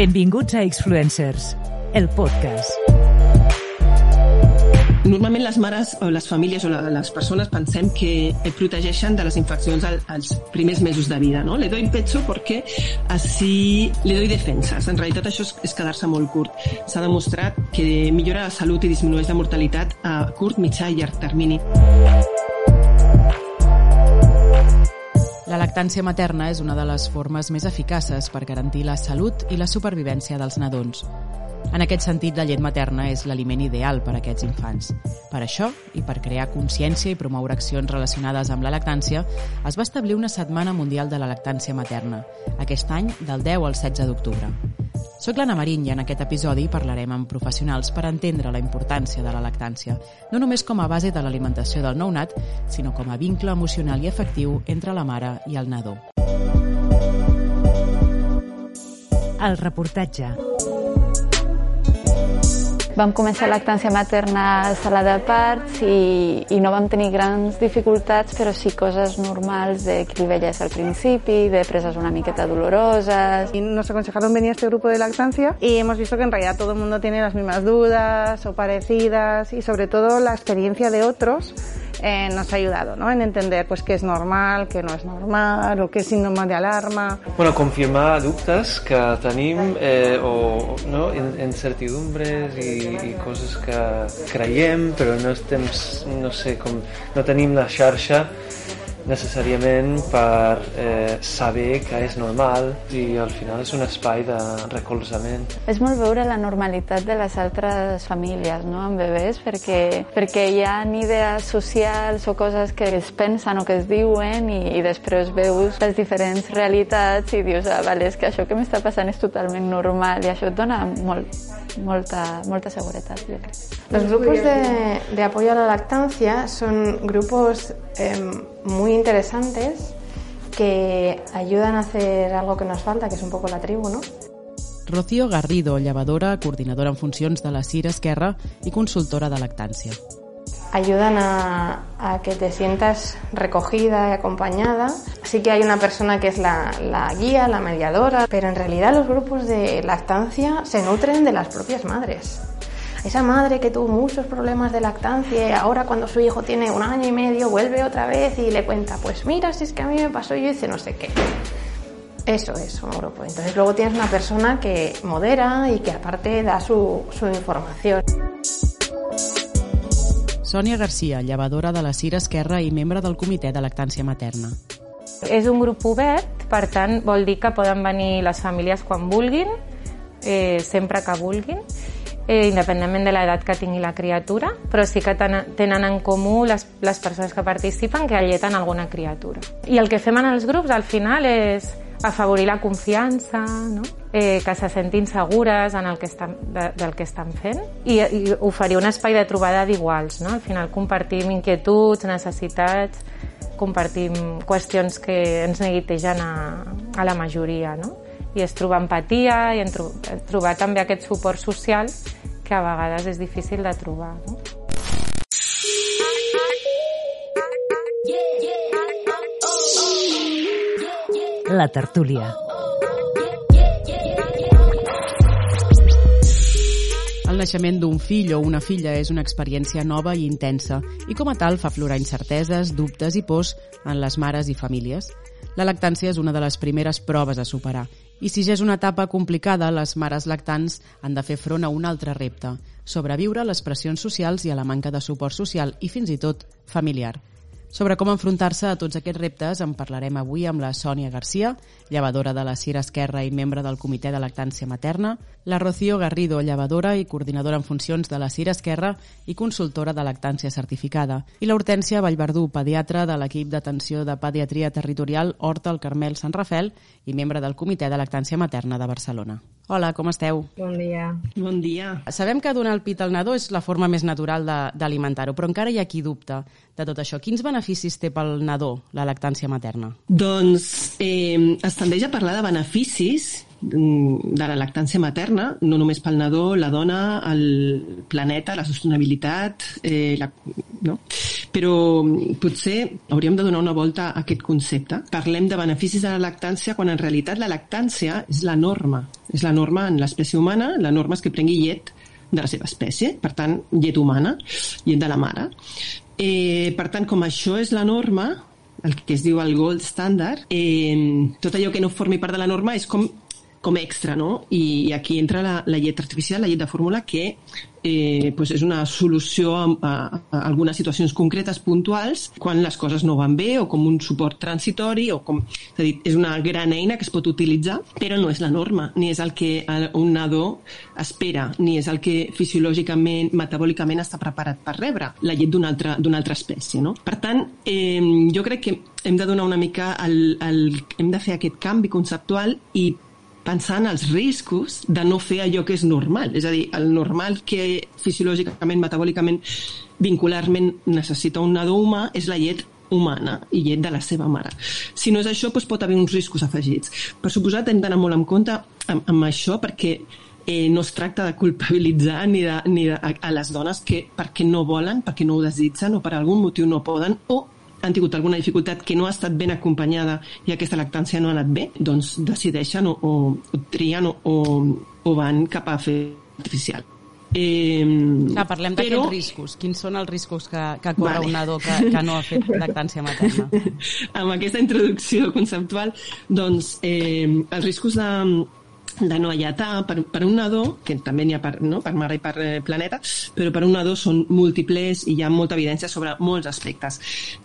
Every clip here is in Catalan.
Benvinguts a Exfluencers, el podcast. Normalment les mares o les famílies o les persones pensem que et protegeixen de les infeccions als primers mesos de vida, ¿no? Le doy pecho porque así le doy defenses. En realitat això és quedar-se molt curt. S'ha demostrat que millora la salut i disminueix la mortalitat a curt, mitjà i llarg termini. Lactància materna és una de les formes més eficaces per garantir la salut i la supervivència dels nadons. En aquest sentit, la llet materna és l'aliment ideal per a aquests infants. Per això, i per crear consciència i promoure accions relacionades amb la lactància, es va establir una Setmana Mundial de la Lactància Materna, aquest any del 10 al 16 d'octubre. Soc l'Anna Marín i en aquest episodi parlarem amb professionals per entendre la importància de la lactància, no només com a base de l'alimentació del nounat, sinó com a vincle emocional i efectiu entre la mare i el nadó. El reportatge. Vam començar lactància materna a sala de parts i, i no vam tenir grans dificultats, però sí coses normals de clivelles al principi, de preses una miqueta dolorosas. Nos aconsejaron venir a este grupo de lactancia y hemos visto que en realidad todo el mundo tiene las mismas dudas o parecidas y sobre todo la experiencia de otros eh, nos ha ayudado ¿no? en entender pues, qué es normal, qué no es normal o qué es síndrome de alarma. Bueno, confirmar dubtes que tenim eh, o no, incertidumbres i, i coses que creiem però no estem, no sé, com no tenim la xarxa necessàriament per eh, saber que és normal i al final és un espai de recolzament. És molt veure la normalitat de les altres famílies no? amb bebès perquè, perquè hi ha idees socials o coses que es pensen o que es diuen i, i després veus les diferents realitats i dius, ah, vale, és que això que m'està passant és totalment normal i això et dona molt, molta, molta seguretat, yo creo. Los grupos de, de apoyo a la lactancia son grupos eh, muy interesantes que ayudan a hacer algo que nos falta, que es un poco la tribu, ¿no? Rocío Garrido, llevadora, coordinadora en funcions de la CIR Esquerra i consultora de lactància. ayudan a, a, que te sientas recogida y acompañada. Sí que hay una persona que es la, la, guía, la mediadora, pero en realidad los grupos de lactancia se nutren de las propias madres. Esa madre que tuvo muchos problemas de lactancia y ahora cuando su hijo tiene un año y medio vuelve otra vez y le cuenta, pues mira, si es que a mí me pasó, yo hice no sé qué. Eso es un grupo. Entonces luego tienes una persona que modera y que aparte da su, su información. Sònia Garcia, llevadora de la Cira Esquerra i membre del Comitè de Lactància Materna. És un grup obert, per tant, vol dir que poden venir les famílies quan vulguin, eh, sempre que vulguin, eh, independentment de l'edat que tingui la criatura, però sí que tenen en comú les, les persones que participen que alleten alguna criatura. I el que fem en els grups, al final, és afavorir la confiança, no? eh, que se sentin segures en el que estan, de, del que estan fent i, i oferir un espai de trobada d'iguals. No? Al final compartim inquietuds, necessitats, compartim qüestions que ens neguitegen a, a la majoria. No? I és trobar empatia i en tro trobar també aquest suport social que a vegades és difícil de trobar. No? La tertúlia. El naixement d'un fill o una filla és una experiència nova i intensa i com a tal fa florar incerteses, dubtes i pors en les mares i famílies. La lactància és una de les primeres proves a superar i si ja és una etapa complicada, les mares lactants han de fer front a un altre repte, sobreviure a les pressions socials i a la manca de suport social i fins i tot familiar. Sobre com enfrontar-se a tots aquests reptes en parlarem avui amb la Sònia Garcia, llevadora de la Cira Esquerra i membre del Comitè de Lactància Materna, la Rocío Garrido, llevadora i coordinadora en funcions de la Cira Esquerra i consultora de lactància certificada, i la Hortència Vallverdú, pediatra de l'equip d'atenció de pediatria territorial Horta al Carmel Sant Rafel i membre del Comitè de Lactància Materna de Barcelona. Hola, com esteu? Bon dia. Bon dia. Sabem que donar el pit al nadó és la forma més natural d'alimentar-ho, però encara hi ha qui dubta de tot això. Quins beneficis té pel nadó la lactància materna? Doncs eh, es tendeix a parlar de beneficis de la lactància materna, no només pel nadó, la dona, el planeta, la sostenibilitat, eh, la, no? però mm, potser hauríem de donar una volta a aquest concepte. Parlem de beneficis de la lactància quan en realitat la lactància és la norma. És la norma en l'espècie humana, la norma és que prengui llet de la seva espècie, per tant, llet humana, llet de la mare. Eh, per tant, com això és la norma, el que es diu el gold standard, eh, tot allò que no formi part de la norma és com com extra, no? I, i aquí entra la, la llet artificial, la llet de fórmula, que eh, pues és una solució a, a, a algunes situacions concretes puntuals quan les coses no van bé o com un suport transitori o com, és a dir, és una gran eina que es pot utilitzar però no és la norma, ni és el que un nadó espera, ni és el que fisiològicament, metabòlicament està preparat per rebre, la llet d'una altra, altra espècie, no? Per tant, eh, jo crec que hem de donar una mica el, el, hem de fer aquest canvi conceptual i pensant els riscos de no fer allò que és normal. És a dir, el normal que fisiològicament, metabòlicament, vincularment necessita un nadó humà és la llet humana i llet de la seva mare. Si no és això, doncs pot haver uns riscos afegits. Per suposat, hem d'anar molt en compte amb, amb això perquè eh, no es tracta de culpabilitzar ni, de, ni de, a, a les dones que perquè no volen, perquè no ho desitgen o per algun motiu no poden o han tingut alguna dificultat que no ha estat ben acompanyada i aquesta lactància no ha anat bé, doncs decideixen o, o, o trien o, o, o van cap a fer artificial. Eh, Clar, parlem d'aquests però... riscos. Quins són els riscos que, que corre vale. un nadó que, que no ha fet lactància materna? Amb aquesta introducció conceptual, doncs, eh, els riscos de, de no alletar per, per un nadó, que també n'hi ha per, no, per mare i per eh, planeta, però per un nadó són múltiples i hi ha molta evidència sobre molts aspectes.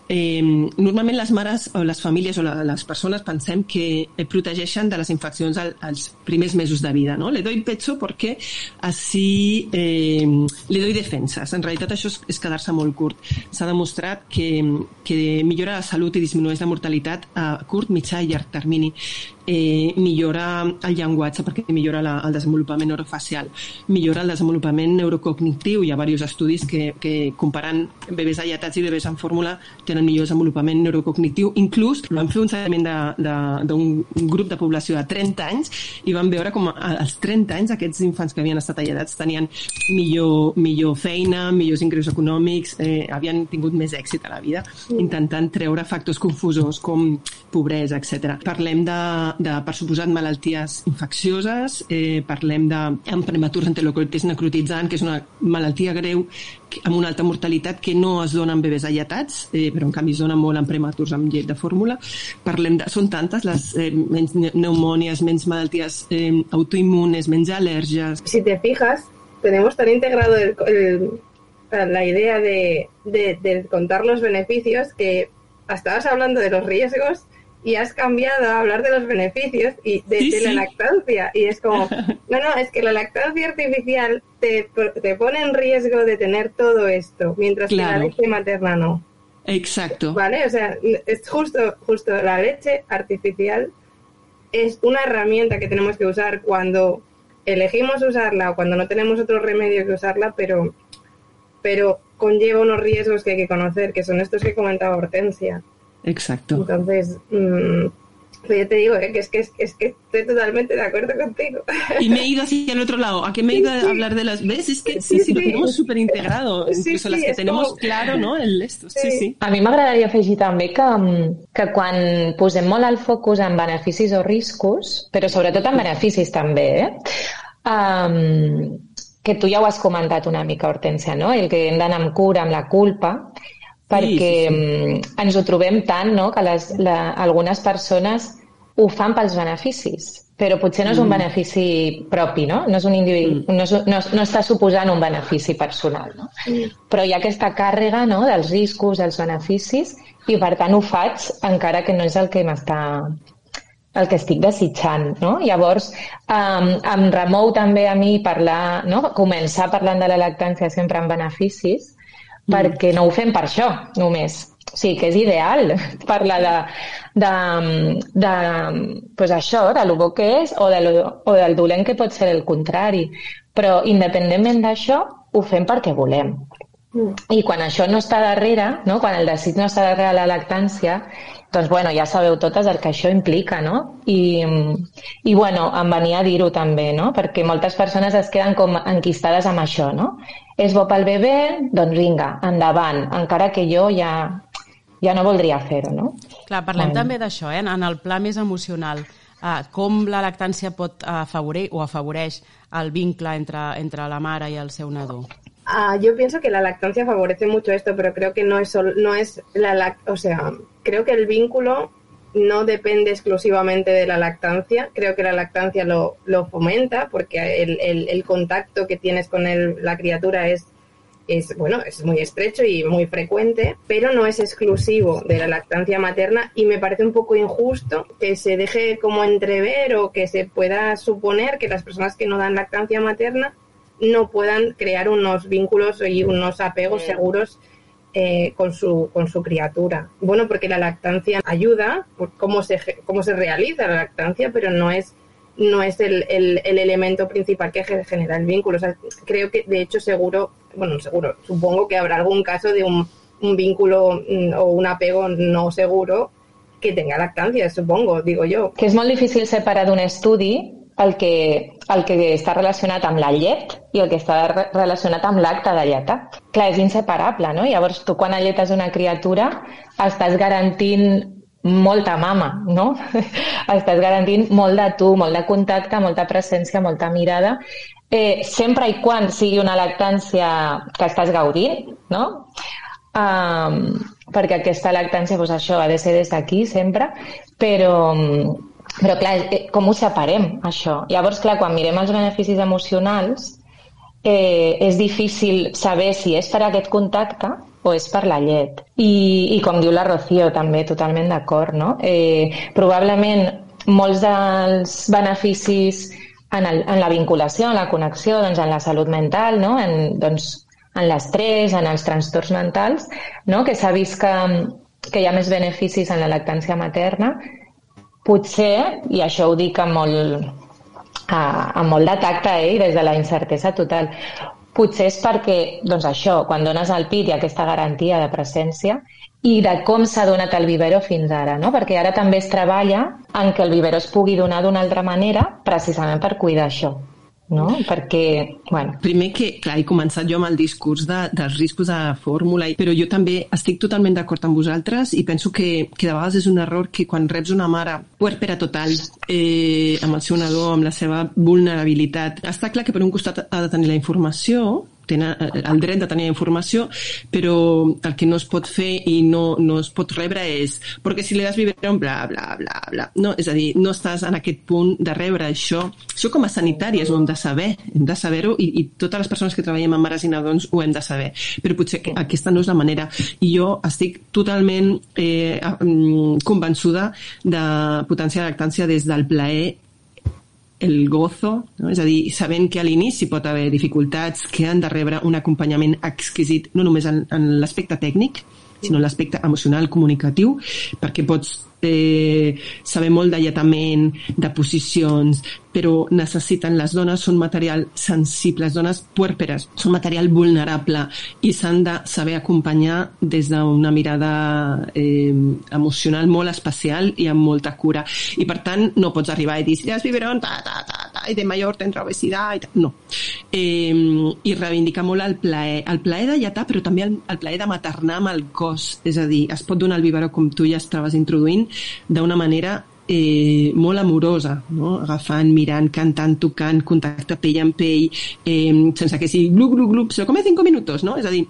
Eh, normalment les mares o les famílies o la, les persones pensem que protegeixen de les infeccions al, als primers mesos de vida. ¿no? Le doy pecho porque así eh, le doy defenses. En realitat això és, és quedar-se molt curt. S'ha demostrat que, que millora la salut i disminueix la mortalitat a curt, mitjà i llarg termini eh, millora el llenguatge perquè millora la, el desenvolupament neurofacial, millora el desenvolupament neurocognitiu. Hi ha diversos estudis que, que comparant bebès alletats i bebès en fórmula tenen millor desenvolupament neurocognitiu. Inclús van fer un seguiment d'un grup de població de 30 anys i van veure com als 30 anys aquests infants que havien estat alletats tenien millor, millor feina, millors ingressos econòmics, eh, havien tingut més èxit a la vida, intentant treure factors confusors com pobresa, etc. Parlem de, de, per suposat, malalties infeccioses, eh, parlem de prematurs enterocolitis necrotitzant, que és una malaltia greu amb una alta mortalitat que no es dona en bebès alletats, eh, però en canvi es dona molt en prematurs amb llet de fórmula. Parlem de, són tantes les eh, menys pneumònies, menys malalties eh, autoimmunes, menys al·lèrgies... Si te fijas, tenemos tan integrado el, el, la idea de, de, de contar los beneficios que estabas hablando de los riesgos y has cambiado a hablar de los beneficios y de, la lactancia. Y es como, no, no, es que la lactancia artificial te, te pone en riesgo de tener todo esto, mientras que la leche materna no. Exacto. ¿Vale? O sea, es justo, justo la leche artificial es una herramienta que tenemos que usar cuando elegimos usarla o cuando no tenemos otro remedio que usarla, pero, pero conlleva unos riesgos que hay que conocer, que son estos que comentaba Hortensia. Exacto. Entonces, mmm, yo te digo ¿eh? que, es que, es, que estoy totalmente de acuerdo contigo. Y me he ido hacia el otro lado. ¿A qué me he ido a hablar de las ¿Ves? Es que sí, sí, sí lo tenemos súper integrado. Incluso las que tenemos com... claro, no? El esto. Sí, sí. sí. A mi m'agradaria afegir també que, que quan posem molt el focus en beneficis o riscos, però sobretot en beneficis també, eh? Um, que tu ja ho has comentat una mica, Hortència, no? El que hem d'anar amb cura, amb la culpa, perquè sí, sí, sí. Mm, ens ho trobem tant no? que les, la, algunes persones ho fan pels beneficis, però potser no és un mm. benefici propi, no? No, és un individu, mm. no, és, no, no està suposant un benefici personal, no? Mm. Però hi ha aquesta càrrega no? dels riscos, dels beneficis, i per tant ho faig encara que no és el que m'està el que estic desitjant, no? Llavors, um, em remou també a mi parlar, no? començar parlant de la lactància sempre en beneficis, perquè no ho fem per això, només. O sigui, que és ideal parlar de, de, de pues això, de lo bo que és o, de lo, o del dolent que pot ser el contrari. Però, independentment d'això, ho fem perquè volem. I quan això no està darrere, no? quan el desig no està darrere la lactància, doncs bueno, ja sabeu totes el que això implica, no? I, i bueno, em venia a dir-ho també, no? Perquè moltes persones es queden com enquistades amb això, no? És bo pel bebè? Doncs vinga, endavant, encara que jo ja, ja no voldria fer-ho, no? Clar, parlem bueno. també d'això, eh? en el pla més emocional. Uh, com la lactància pot afavorir o afavoreix el vincle entre, entre la mare i el seu nadó? Uh, yo pienso que la lactancia favorece mucho esto, pero creo que no es solo, no es la lact o sea, creo que el vínculo no depende exclusivamente de la lactancia, creo que la lactancia lo, lo fomenta porque el, el, el, contacto que tienes con el, la criatura es, es, bueno, es muy estrecho y muy frecuente, pero no es exclusivo de la lactancia materna y me parece un poco injusto que se deje como entrever o que se pueda suponer que las personas que no dan lactancia materna no puedan crear unos vínculos y unos apegos seguros eh, con, su, con su criatura. Bueno, porque la lactancia ayuda, cómo se, cómo se realiza la lactancia, pero no es, no es el, el, el elemento principal que genera el vínculo. Creo que, de hecho, seguro, bueno, seguro, supongo que habrá algún caso de un, un vínculo mm, o un apego no seguro que tenga lactancia, supongo, digo yo. Que és molt difícil separar d'un estudi el que, el que està relacionat amb la llet i el que està re relacionat amb l'acte de lleta. Clar, és inseparable, no? Llavors, tu quan alletes una criatura estàs garantint molta mama, no? estàs garantint molt de tu, molt de contacte, molta presència, molta mirada, eh, sempre i quan sigui una lactància que estàs gaudint, no? Um, perquè aquesta lactància, doncs això, ha de ser des d'aquí sempre, però, però, clar, eh, com ho separem, això? Llavors, clar, quan mirem els beneficis emocionals, eh, és difícil saber si és per aquest contacte o és per la llet. I, i com diu la Rocío, també totalment d'acord, no? Eh, probablement molts dels beneficis en, el, en la vinculació, en la connexió, doncs en la salut mental, no? en, doncs, en l'estrès, en els trastorns mentals, no? que s'ha vist que, que hi ha més beneficis en la lactància materna, Potser, i això ho dic amb molt, a, amb molt de tacte eh, i des de la incertesa total, potser és perquè, doncs això, quan dones el pit ha aquesta garantia de presència i de com s'ha donat el vivero fins ara, no? Perquè ara també es treballa en que el vivero es pugui donar d'una altra manera precisament per cuidar això no? Perquè, bueno... Primer que, clar, he començat jo amb el discurs de, dels riscos de la fórmula, però jo també estic totalment d'acord amb vosaltres i penso que, que de vegades és un error que quan reps una mare puerpera total eh, amb el seu nadó, amb la seva vulnerabilitat, està clar que per un costat ha de tenir la informació, tenen eh, el dret de tenir informació, però el que no es pot fer i no, no es pot rebre és perquè si li das biberon, bla, bla, bla, bla. No, és a dir, no estàs en aquest punt de rebre això. Això com a sanitàries ho hem de saber, hem de saber-ho i, i totes les persones que treballem amb mares i nadons ho hem de saber. Però potser que aquesta no és la manera. I jo estic totalment eh, mm, convençuda de potenciar la lactància des del plaer el gozo, no? és a dir, sabent que a l'inici pot haver dificultats que han de rebre un acompanyament exquisit, no només en, en l'aspecte tècnic, sinó en l'aspecte emocional, comunicatiu, perquè pots eh, saber molt d'alletament, de posicions, però necessiten, les dones són material sensible, les dones puèrperes són material vulnerable i s'han de saber acompanyar des d'una mirada eh, emocional molt especial i amb molta cura. I per tant no pots arribar i dir, si has biberon, ta, ta, ta, ta, i de major tindrà obesitat, i no. Eh, I reivindicar molt el plaer, el plaer de lletar, però també el, el plaer de maternar amb el cos, és a dir, es pot donar el biberó com tu ja estaves introduint, d'una manera eh, molt amorosa, no? agafant, mirant, cantant, tocant, contacte pell amb pell, eh, sense que sigui glup, glup, glup, se come 5 minuts, no? És a dir,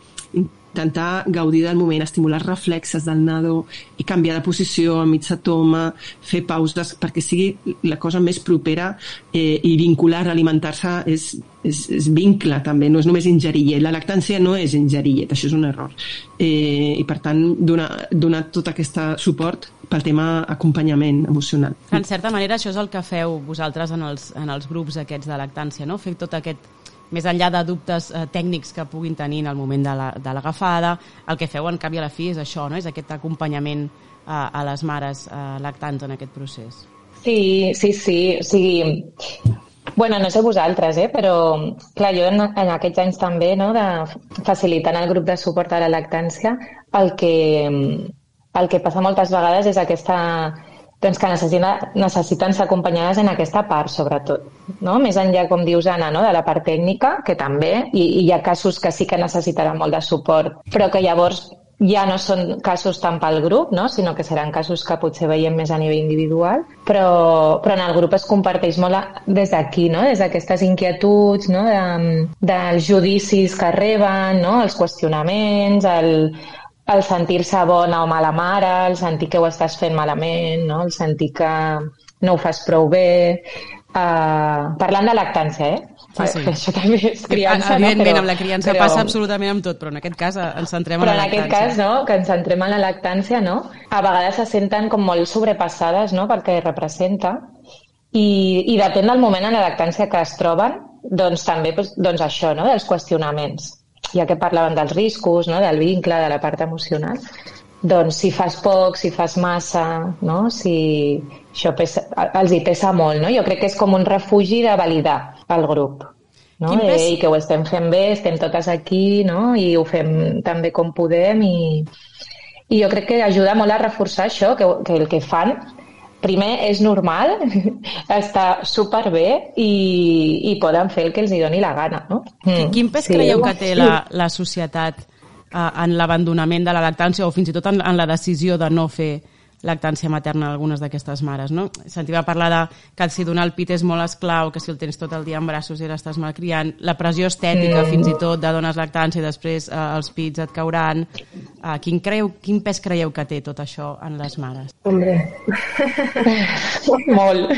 intentar gaudir del moment, estimular reflexes del nadó i canviar de posició a mitja toma, fer pauses perquè sigui la cosa més propera eh, i vincular, alimentar-se és, és, és vincle també, no és només ingerir. La lactància no és ingerir això és un error. Eh, I per tant, donar, donar tot aquest suport pel tema acompanyament emocional. En certa manera això és el que feu vosaltres en els, en els grups aquests de lactància, no? Fer tot aquest més enllà de dubtes eh, tècnics que puguin tenir en el moment de l'agafada, la, el que feu en canvi a la fi és això, no? és aquest acompanyament a, a les mares eh, lactants en aquest procés. Sí, sí, sí. O sigui, Bueno, no sé vosaltres, eh? però clar, jo en, en aquests anys també, no, de facilitant el grup de suport a la lactància, el que, el que passa moltes vegades és aquesta doncs que necessita, necessiten ser acompanyades en aquesta part, sobretot. No? Més enllà, com dius, Anna, no? de la part tècnica, que també, i, i hi ha casos que sí que necessitaran molt de suport, però que llavors ja no són casos tant pel grup, no? sinó que seran casos que potser veiem més a nivell individual, però, però en el grup es comparteix molt des d'aquí, no? des d'aquestes inquietuds, no? de, dels judicis que reben, no? els qüestionaments, el, el sentir-se bona o mala mare, el sentir que ho estàs fent malament, no? el sentir que no ho fas prou bé... Uh, parlant de lactància, eh? Ah, sí. Això també és criança, Evidentment, no? Però, amb la criança però, passa absolutament amb tot, però en aquest cas eh, ens centrem però en la en aquest lactància. cas, no?, que ens centrem en la lactància, no? A vegades se senten com molt sobrepassades, no?, pel que representa. I, i depèn del moment en la lactància que es troben, doncs també doncs això, no?, dels qüestionaments. Ja que parlaven dels riscos, no?, del vincle, de la part emocional, doncs si fas poc, si fas massa, no? si això pesa, els hi pesa molt. No? Jo crec que és com un refugi de validar el grup. No? Quin pes- I que ho estem fent bé, estem totes aquí no? i ho fem tan bé com podem i, i jo crec que ajuda molt a reforçar això, que, que el que fan primer és normal, està superbé i, i poden fer el que els hi doni la gana. No? Mm, Quin pes creieu que té la, la societat eh, en l'abandonament de la lactància o fins i tot en, en la decisió de no fer lactància materna a algunes d'aquestes mares, no? Sentia parlar de que si donar el pit és molt esclau, que si el tens tot el dia en braços i l'estàs malcriant, la pressió estètica Mm. fins i tot de dones lactància i després eh, els pits et cauran. Eh, quin, creu, quin pes creieu que té tot això en les mares? Hombre, Molt.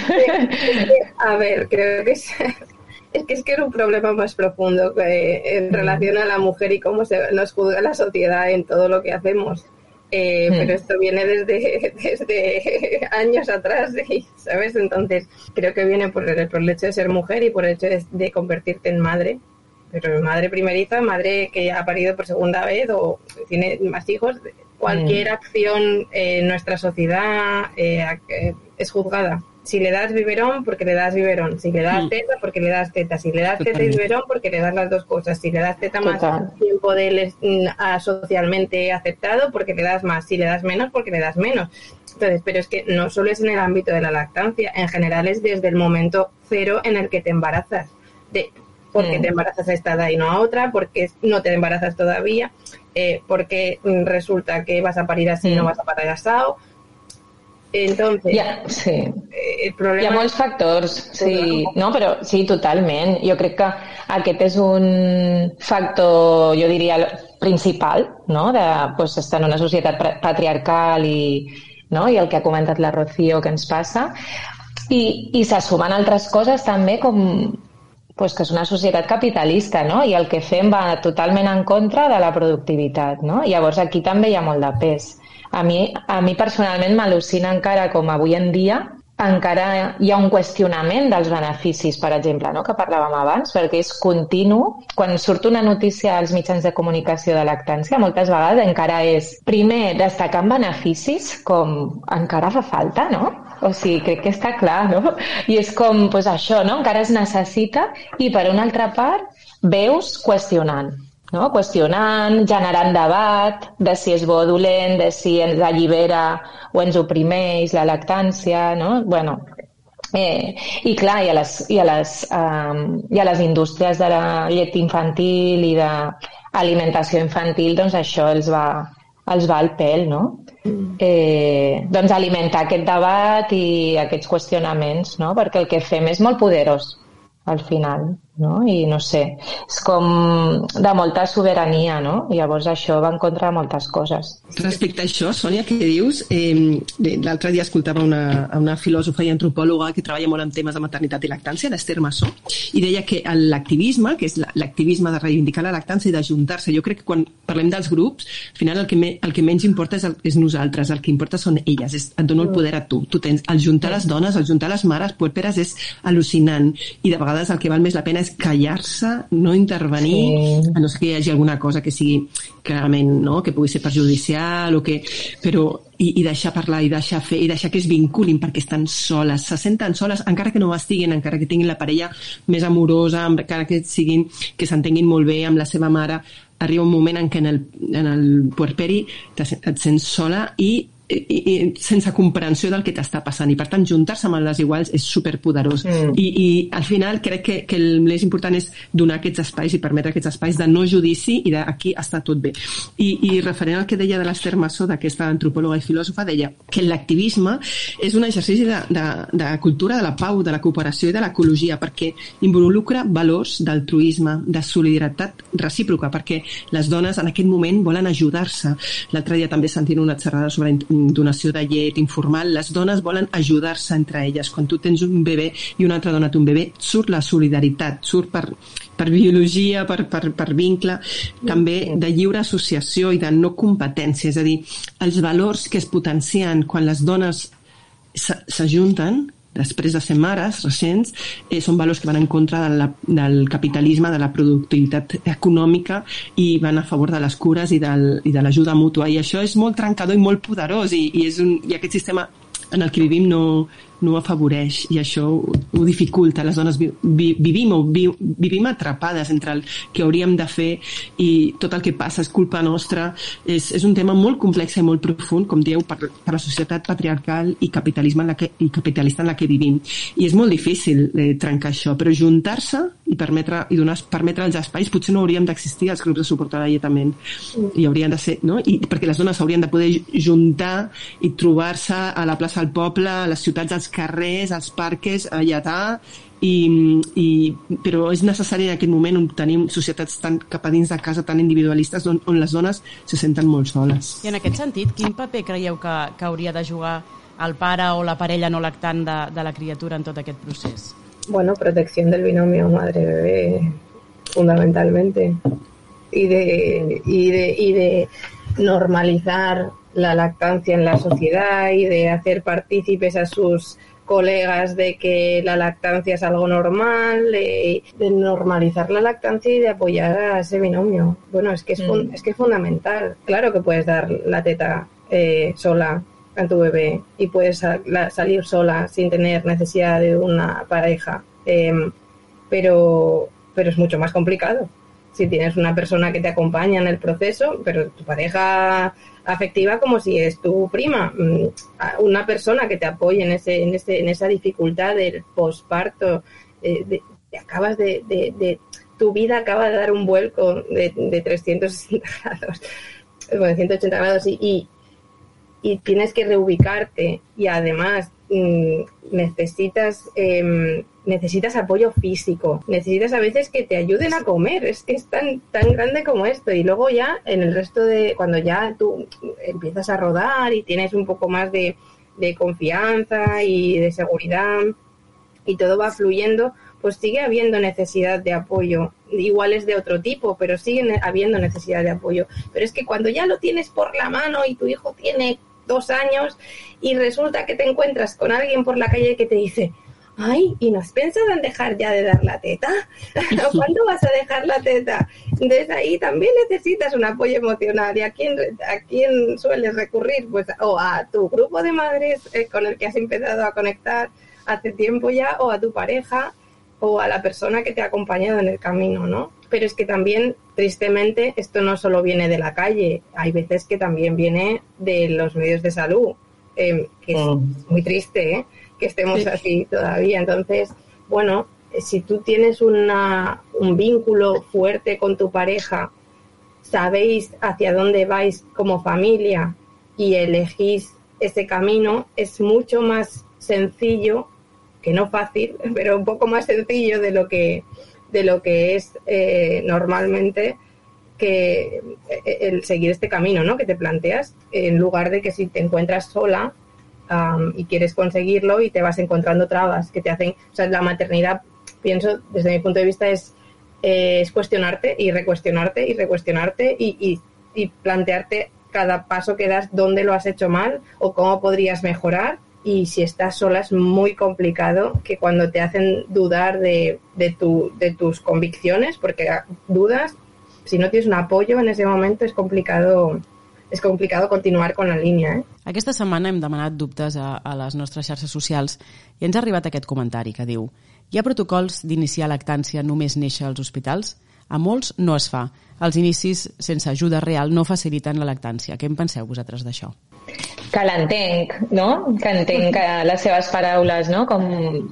a ver, creo que es, es que es que es un problema más profundo que en relación a la mujer y cómo se nos juzga la sociedad en todo lo que hacemos. Eh. Pero esto viene desde, desde años atrás, ¿sabes? Entonces, creo que viene por el, por el hecho de ser mujer y por el hecho de, de convertirte en madre. Pero madre primeriza, madre que ha parido por segunda vez o tiene más hijos, cualquier acción en nuestra sociedad eh, eh, es juzgada. Si le das biberón, porque le das biberón. Si le das Mm. teta, porque le das teta. Si le das teta y biberón, porque le das las dos cosas. Si le das teta más tiempo de él es mm, ah, socialmente aceptado, porque le das más. Si le das menos, porque le das menos. Entonces, pero es que no solo es en el ámbito de la lactancia, en general es desde el momento cero en el que te embarazas. De, porque Mm. te embarazas a esta edad y no a otra, porque no te embarazas todavía, eh, porque mm, resulta que vas a parir así y no Mm. vas a parir asado. Entonces, Ja, sí. eh, el Hi problema ha molts factors, sí. No, però sí, totalment. Jo crec que aquest és un factor, jo diria, principal, no?, de pues, estar en una societat patriarcal i, no? i el que ha comentat la Rocío que ens passa. I, i se sumen altres coses també com pues, que és una societat capitalista, no? I el que fem va totalment en contra de la productivitat, no? Llavors aquí també hi ha molt de pes. A mi, a mi personalment m'al·lucina encara com avui en dia encara hi ha un qüestionament dels beneficis, per exemple, no? que parlàvem abans, perquè és continu. Quan surt una notícia als mitjans de comunicació de lactància, moltes vegades encara és, primer, destacant beneficis, com encara fa falta, no? O sigui, crec que està clar, no? I és com, doncs això, no? Encara es necessita i, per una altra part, veus qüestionant no? qüestionant, generant debat de si és bo o dolent, de si ens allibera o ens oprimeix la lactància, no? Bueno, eh, I clar, i a les, i a les, um, i a les indústries de la llet infantil i d'alimentació infantil, doncs això els va, els va al pèl, no? Eh, doncs alimentar aquest debat i aquests qüestionaments, no? Perquè el que fem és molt poderós al final, no? I no sé, és com de molta sobirania, no? Llavors això va en contra de moltes coses. Respecte a això, Sònia, què dius? Eh, L'altre dia escoltava una, una filòsofa i antropòloga que treballa molt en temes de maternitat i lactància, l'Esther Massó, i deia que l'activisme, que és la- l'activisme de reivindicar la lactància i d'ajuntar-se, jo crec que quan parlem dels grups, al final el que, me, el que menys importa és, el, és nosaltres, el que importa són elles, és, et dono el poder a tu. tu tens, el juntar les dones, el juntar les mares puerperes és al·lucinant i de vegades el que val més la pena és és callar-se, no intervenir, sí. a no ser que hi hagi alguna cosa que sigui clarament, no?, que pugui ser perjudicial o que... Però i, i deixar parlar i deixar fer i deixar que es vinculin perquè estan soles, se senten soles encara que no ho estiguin, encara que tinguin la parella més amorosa, encara que siguin que s'entenguin molt bé amb la seva mare arriba un moment en què en el, en el puerperi et sents sola i i, i sense comprensió del que t'està passant. I per tant juntar-se amb les iguals és superpoderós. Mm. I, i al final crec que, que el més important és donar aquests espais i permetre aquests espais de no judici i d'aquí està tot bé. I, i referent al que deia de l'Esther Massó d'aquesta antropòloga i filòsofa deia que l'activisme és un exercici de, de, de cultura de la pau, de la cooperació i de l'ecologia perquè involucra valors d'altruisme, de solidaritat recíproca perquè les dones en aquest moment volen ajudar-se. L'altre dia també sentint una xerrada sobre donació de llet informal, les dones volen ajudar-se entre elles. Quan tu tens un bebè i una altra dona té un bebè, surt la solidaritat, surt per, per biologia, per, per, per vincle, també de lliure associació i de no competència. És a dir, els valors que es potencien quan les dones s'ajunten després de ser mares recents, eh, són valors que van en contra de la, del capitalisme, de la productivitat econòmica i van a favor de les cures i, del, i de l'ajuda mútua. I això és molt trencador i molt poderós i, i, és un, i aquest sistema en el que vivim no, no afavoreix i això ho, ho dificulta. Les dones vi, vi, vivim o vi, vivim atrapades entre el que hauríem de fer i tot el que passa és culpa nostra. És, és un tema molt complex i molt profund, com dieu, per, per la societat patriarcal i capitalisme en la que, i capitalista en la que vivim. I és molt difícil eh, trencar això, però juntar-se i permetre, i donar, permetre els espais, potser no hauríem d'existir els grups de suport a l'alletament. I haurien de ser, no? I, perquè les dones haurien de poder juntar i trobar-se a la plaça del poble, a les ciutats, als carrers, als parques, a lletar, i, i, però és necessari en aquest moment on tenim societats tan cap a dins de casa tan individualistes on, on les dones se senten molt soles. I en aquest sentit, quin paper creieu que, que hauria de jugar el pare o la parella no lactant de, de la criatura en tot aquest procés? Bueno, protección del binomio madre-bebé, fundamentalmente. Y de, y de, y de normalizar la lactancia en la sociedad y de hacer partícipes a sus colegas de que la lactancia es algo normal, de, normalizar la lactancia y de apoyar a ese binomio. Bueno, es que es, mm. es que es fundamental. Claro que puedes dar la teta eh, sola a tu bebé y puedes salir sola sin tener necesidad de una pareja, em, pero, pero es mucho más complicado. Si tienes una persona que te acompaña en el proceso, pero tu pareja afectiva como si es tu prima, mm, una persona que te apoye en, ese, en, ese, en esa dificultad del posparto, eh, acabas de, de, tu vida acaba de dar un vuelco de, de 360 grados, bueno, 180 grados y, tienes que reubicarte y además mm, necesitas eh, necesitas apoyo físico, necesitas a veces que te ayuden a comer, es que es tan, tan grande como esto. Y luego ya en el resto de, cuando ya tú empiezas a rodar y tienes un poco más de, de confianza y de seguridad y todo va fluyendo, pues sigue habiendo necesidad de apoyo. Igual es de otro tipo, pero sigue habiendo necesidad de apoyo. Pero es que cuando ya lo tienes por la mano y tu hijo tiene dos años y resulta que te encuentras con alguien por la calle que te dice, ay, ¿y no has pensado en dejar ya de dar la teta? ¿Cuándo vas a dejar la teta? Entonces ahí también necesitas un apoyo emocional. ¿Y a quién, a quién sueles recurrir? Pues o a tu grupo de madres eh, con el que has empezado a conectar hace tiempo ya, o a tu pareja, o a la persona que te ha acompañado en el camino, ¿no? Pero es que también, tristemente, esto no solo viene de la calle, hay veces que también viene de los medios de salud, eh, que es mm. muy triste, ¿eh? que estemos así todavía. Entonces, bueno, si tú tienes una, un vínculo fuerte con tu pareja, sabéis hacia dónde vais como familia y elegís ese camino, es mucho más sencillo, que no fácil, pero un poco más sencillo de lo que, de lo que es eh, normalmente que eh, el seguir este camino ¿no? que te planteas, en lugar de que si te encuentras sola, y quieres conseguirlo y te vas encontrando trabas que te hacen, o sea, la maternidad, pienso, desde mi punto de vista, es, es cuestionarte y recuestionarte y recuestionarte y, y, plantearte cada paso que das dónde lo has hecho mal o cómo podrías mejorar y si estás sola es muy complicado que cuando te hacen dudar de, de, tu, de tus convicciones, porque dudas, si no tienes un apoyo en ese momento es complicado és complicat continuar con la línia. Eh? Aquesta setmana hem demanat dubtes a, a les nostres xarxes socials i ens ha arribat aquest comentari que diu hi ha protocols d'iniciar lactància només néixer als hospitals? A molts no es fa. Els inicis sense ajuda real no faciliten la lactància. Què en penseu vosaltres d'això? Que l'entenc, no? Que entenc que les seves paraules, no? Com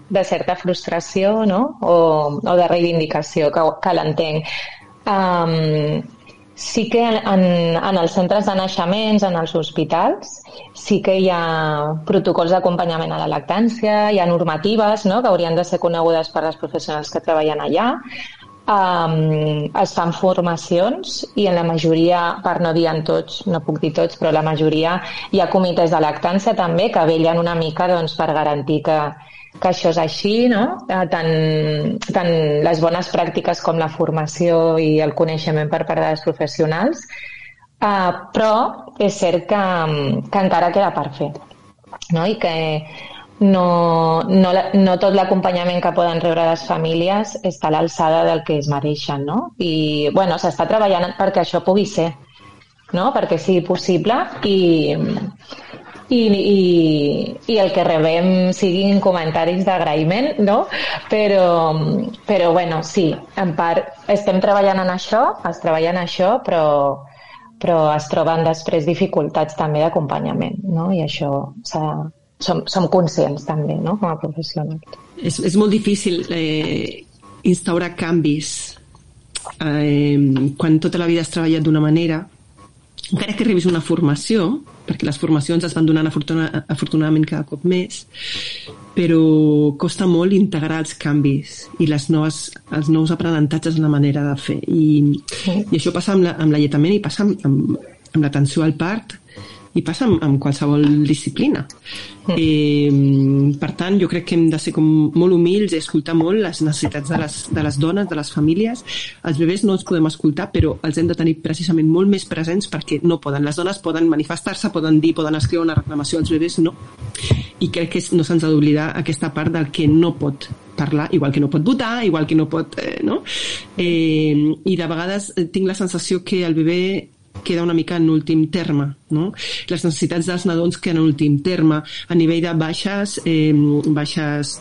de certa frustració, no? O, o de reivindicació, que, que l'entenc. Um, sí que en, en els centres de naixements, en els hospitals, sí que hi ha protocols d'acompanyament a la lactància, hi ha normatives no? que haurien de ser conegudes per les professionals que treballen allà, um, es fan formacions i en la majoria, per no dir en tots, no puc dir tots, però la majoria hi ha comitès de lactància també que vellen una mica doncs, per garantir que, que això és així, no? Eh, tant, tant les bones pràctiques com la formació i el coneixement per part dels professionals, uh, però és cert que, que encara queda per fer no? i que no, no, no tot l'acompanyament que poden rebre les famílies està a l'alçada del que es mereixen, no? I, bueno, s'està treballant perquè això pugui ser, no? Perquè sigui possible i, i, i, i el que rebem siguin comentaris d'agraïment, no? Però, però, bueno, sí, en part estem treballant en això, es treballa en això, però, però es troben després dificultats també d'acompanyament, no? I això s'ha som, som conscients també, no?, com a professionals. És, és molt difícil eh, instaurar canvis eh, quan tota la vida has treballat d'una manera, encara que rebis una formació, perquè les formacions es van donant afortuna, afortunadament cada cop més, però costa molt integrar els canvis i les noves, els nous aprenentatges en la manera de fer. I, sí. i això passa amb, la, amb l'alletament i passa amb, amb, amb l'atenció al part i passa amb, amb qualsevol disciplina. Mm. Eh, per tant, jo crec que hem de ser com molt humils i escoltar molt les necessitats de les, de les dones, de les famílies. Els bebès no els podem escoltar, però els hem de tenir precisament molt més presents perquè no poden. Les dones poden manifestar-se, poden dir, poden escriure una reclamació, els bebès no. I crec que no se'ns ha d'oblidar aquesta part del que no pot parlar, igual que no pot votar, igual que no pot... Eh, no? Eh, I de vegades tinc la sensació que el bebè queda una mica en últim terme. No? Les necessitats dels nadons queden en últim terme. A nivell de baixes, eh, baixes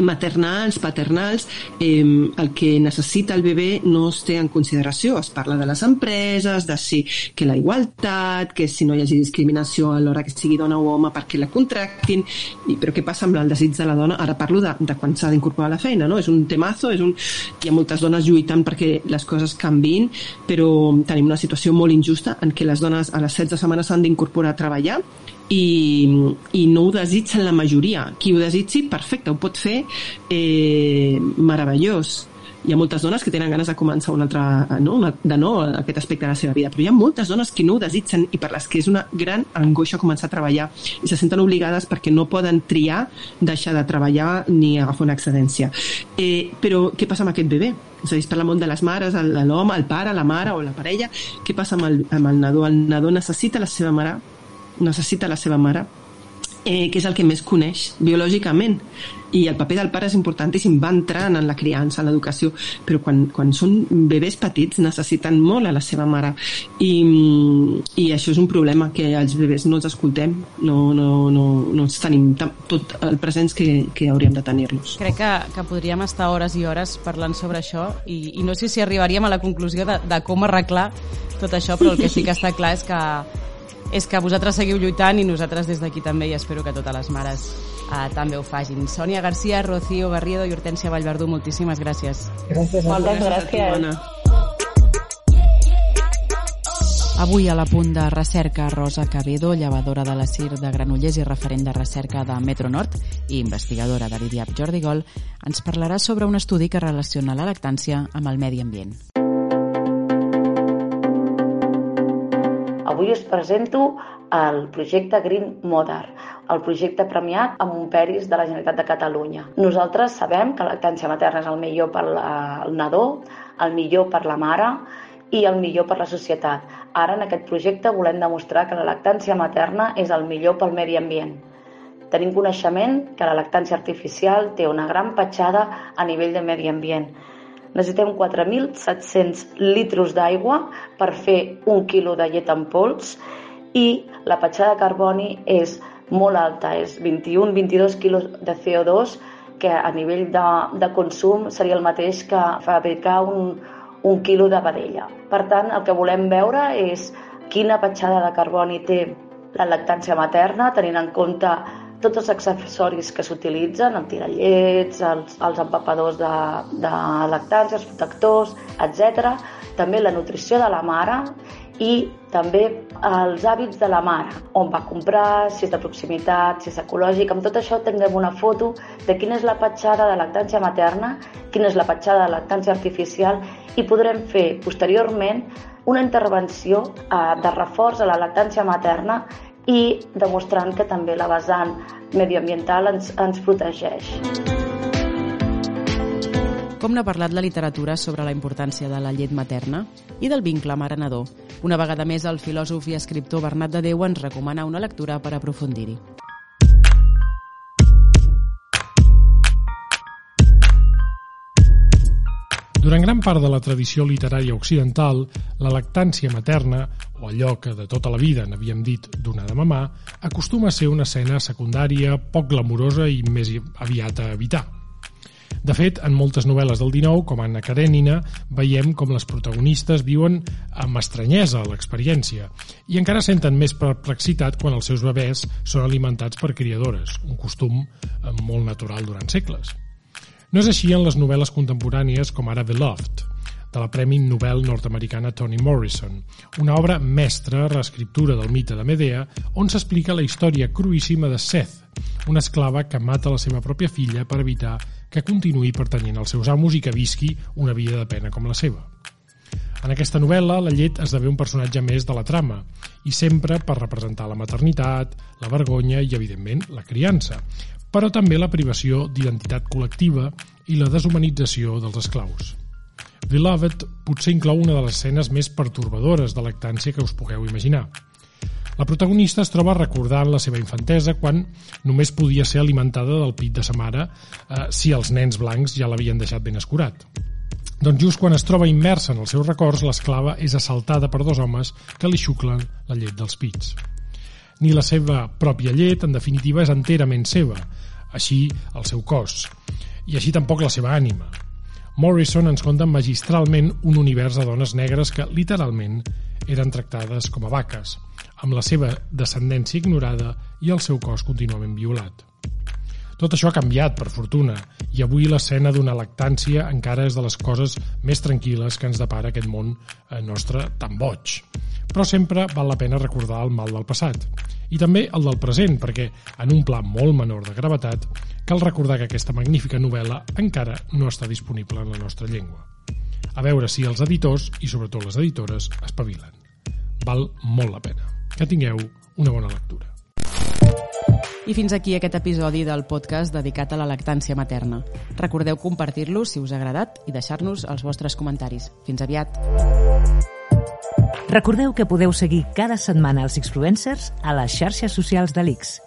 maternals, paternals, eh, el que necessita el bebè no es té en consideració. Es parla de les empreses, de si que la igualtat, que si no hi hagi discriminació a l'hora que sigui dona o home perquè la contractin, i, però què passa amb el desig de la dona? Ara parlo de, de quan s'ha d'incorporar a la feina, no? És un temazo, és un... hi ha moltes dones lluitant perquè les coses canvin, però tenim una situació molt injusta en què les dones a les 16 setmanes s'han d'incorporar a treballar i, i no ho desitgen la majoria. Qui ho desitgi, perfecte, ho pot fer eh, meravellós. Hi ha moltes dones que tenen ganes de començar un altre, no, una, de nou aquest aspecte de la seva vida, però hi ha moltes dones que no ho desitgen i per les que és una gran angoixa començar a treballar i se senten obligades perquè no poden triar deixar de treballar ni agafar una excedència. Eh, però què passa amb aquest bebè? És a dir, es parla molt de les mares, l'home, el pare, la mare o la parella. Què passa amb el, amb el nadó? El nadó necessita la seva mare necessita la seva mare, eh, que és el que més coneix biològicament. I el paper del pare és importantíssim, va entrant en la criança, en l'educació, però quan, quan són bebès petits necessiten molt a la seva mare. I, i això és un problema, que els bebès no els escoltem, no, no, no, no els tenim tot el presents que, que hauríem de tenir-los. Crec que, que podríem estar hores i hores parlant sobre això i, i no sé si arribaríem a la conclusió de, de com arreglar tot això, però el que sí que està clar és que és que vosaltres seguiu lluitant i nosaltres des d'aquí també i espero que totes les mares eh, també ho fagin. Sònia Garcia, Rocío Garrido i Hortència Vallverdú, moltíssimes gràcies. Gràcies. Moltes gràcies. gràcies. Avui a la punt de recerca Rosa Cabedo, llevadora de la CIR de Granollers i referent de recerca de Metro Nord i investigadora de l'IDIAP Jordi Gol, ens parlarà sobre un estudi que relaciona la lactància amb el medi ambient. Avui us presento el projecte Green Mother, el projecte premiat amb un peris de la Generalitat de Catalunya. Nosaltres sabem que la lactància materna és el millor per al nadó, el millor per la mare i el millor per la societat. Ara, en aquest projecte, volem demostrar que la lactància materna és el millor pel medi ambient. Tenim coneixement que la lactància artificial té una gran petjada a nivell de medi ambient. Necessitem 4.700 litros d'aigua per fer un quilo de llet en pols i la petjada de carboni és molt alta, és 21-22 quilos de CO2 que a nivell de, de consum seria el mateix que fabricar un, un quilo de vedella. Per tant, el que volem veure és quina petjada de carboni té la lactància materna, tenint en compte tots els accessoris que s'utilitzen, el tirallets, els, els empapadors de, de lactància, els protectors, etc. També la nutrició de la mare i també els hàbits de la mare, on va comprar, si és de proximitat, si és ecològic. Amb tot això tindrem una foto de quina és la petjada de lactància materna, quina és la petjada de lactància artificial i podrem fer posteriorment una intervenció eh, de reforç a la lactància materna i demostrant que també la vessant mediambiental ens, ens protegeix. Com n'ha parlat la literatura sobre la importància de la llet materna i del vincle mare-nadó? Una vegada més, el filòsof i escriptor Bernat de Déu ens recomana una lectura per aprofundir-hi. Durant gran part de la tradició literària occidental, la lactància materna, o allò que de tota la vida n'havíem dit donar de mamar, acostuma a ser una escena secundària, poc glamurosa i més aviat a evitar. De fet, en moltes novel·les del XIX, com Anna Karenina, veiem com les protagonistes viuen amb estranyesa l'experiència i encara senten més perplexitat quan els seus bebès són alimentats per criadores, un costum eh, molt natural durant segles. No és així en les novel·les contemporànies com ara Beloved, de la Premi Nobel nord-americana Toni Morrison, una obra mestra reescriptura del mite de Medea on s'explica la història cruíssima de Seth, una esclava que mata la seva pròpia filla per evitar que continuï pertanyent als seus amos i que visqui una vida de pena com la seva. En aquesta novel·la, la llet esdevé un personatge més de la trama, i sempre per representar la maternitat, la vergonya i, evidentment, la criança, però també la privació d'identitat col·lectiva i la deshumanització dels esclaus. Beloved potser inclou una de les escenes més pertorbadores de lactància que us pugueu imaginar. La protagonista es troba recordant la seva infantesa quan només podia ser alimentada del pit de sa mare eh, si els nens blancs ja l'havien deixat ben escurat. Doncs just quan es troba immersa en els seus records, l'esclava és assaltada per dos homes que li xuclen la llet dels pits. Ni la seva pròpia llet, en definitiva, és enterament seva, així el seu cos, i així tampoc la seva ànima. Morrison ens conta magistralment un univers de dones negres que, literalment, eren tractades com a vaques, amb la seva descendència ignorada i el seu cos contínuament violat. Tot això ha canviat, per fortuna, i avui l'escena d'una lactància encara és de les coses més tranquil·les que ens depara aquest món eh, nostre tan boig. Però sempre val la pena recordar el mal del passat. I també el del present, perquè, en un pla molt menor de gravetat, cal recordar que aquesta magnífica novel·la encara no està disponible en la nostra llengua. A veure si els editors, i sobretot les editores, espavilen. Val molt la pena. Que tingueu una bona lectura. I fins aquí aquest episodi del podcast dedicat a la lactància materna. Recordeu compartir-lo si us ha agradat i deixar-nos els vostres comentaris. Fins aviat! Recordeu que podeu seguir cada setmana els Xfluencers a les xarxes socials de l'X.